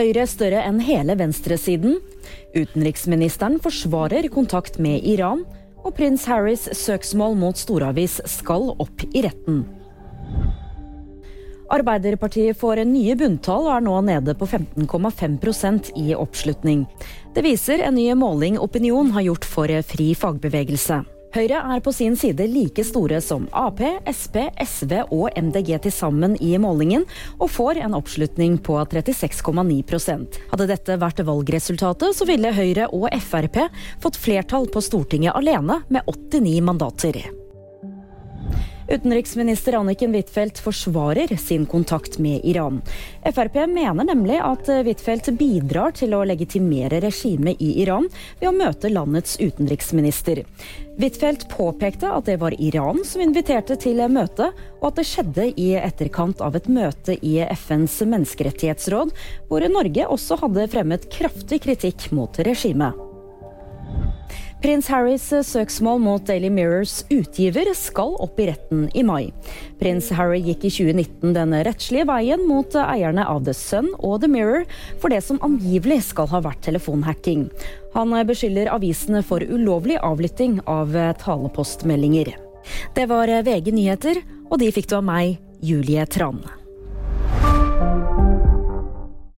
Høyre større enn hele venstresiden. Utenriksministeren forsvarer kontakt med Iran. Og prins Harrys søksmål mot storavis skal opp i retten. Arbeiderpartiet får nye bunntall og er nå nede på 15,5% i oppslutning. Det viser en ny måling Opinion har gjort for Fri fagbevegelse. Høyre er på sin side like store som Ap, Sp, SV og MDG til sammen i målingen, og får en oppslutning på 36,9% Hadde dette vært valgresultatet, så ville Høyre og Frp fått flertall på Stortinget alene, med 89 mandater. Utenriksminister Anniken Huitfeldt forsvarer sin kontakt med Iran. Frp mener nemlig at Huitfeldt bidrar til å legitimere regimet i Iran ved å møte landets utenriksminister. Huitfeldt påpekte at det var Iran som inviterte til møtet, og at det skjedde i etterkant av et møte i FNs menneskerettighetsråd, hvor Norge også hadde fremmet kraftig kritikk mot regimet. Prins Harrys søksmål mot Daily Mirrors utgiver skal opp i retten i mai. Prins Harry gikk i 2019 den rettslige veien mot eierne av The Sun og The Mirror for det som angivelig skal ha vært telefonhacking. Han beskylder avisene for ulovlig avlytting av talepostmeldinger. Det var VG nyheter, og de fikk du av meg, Julie Tran.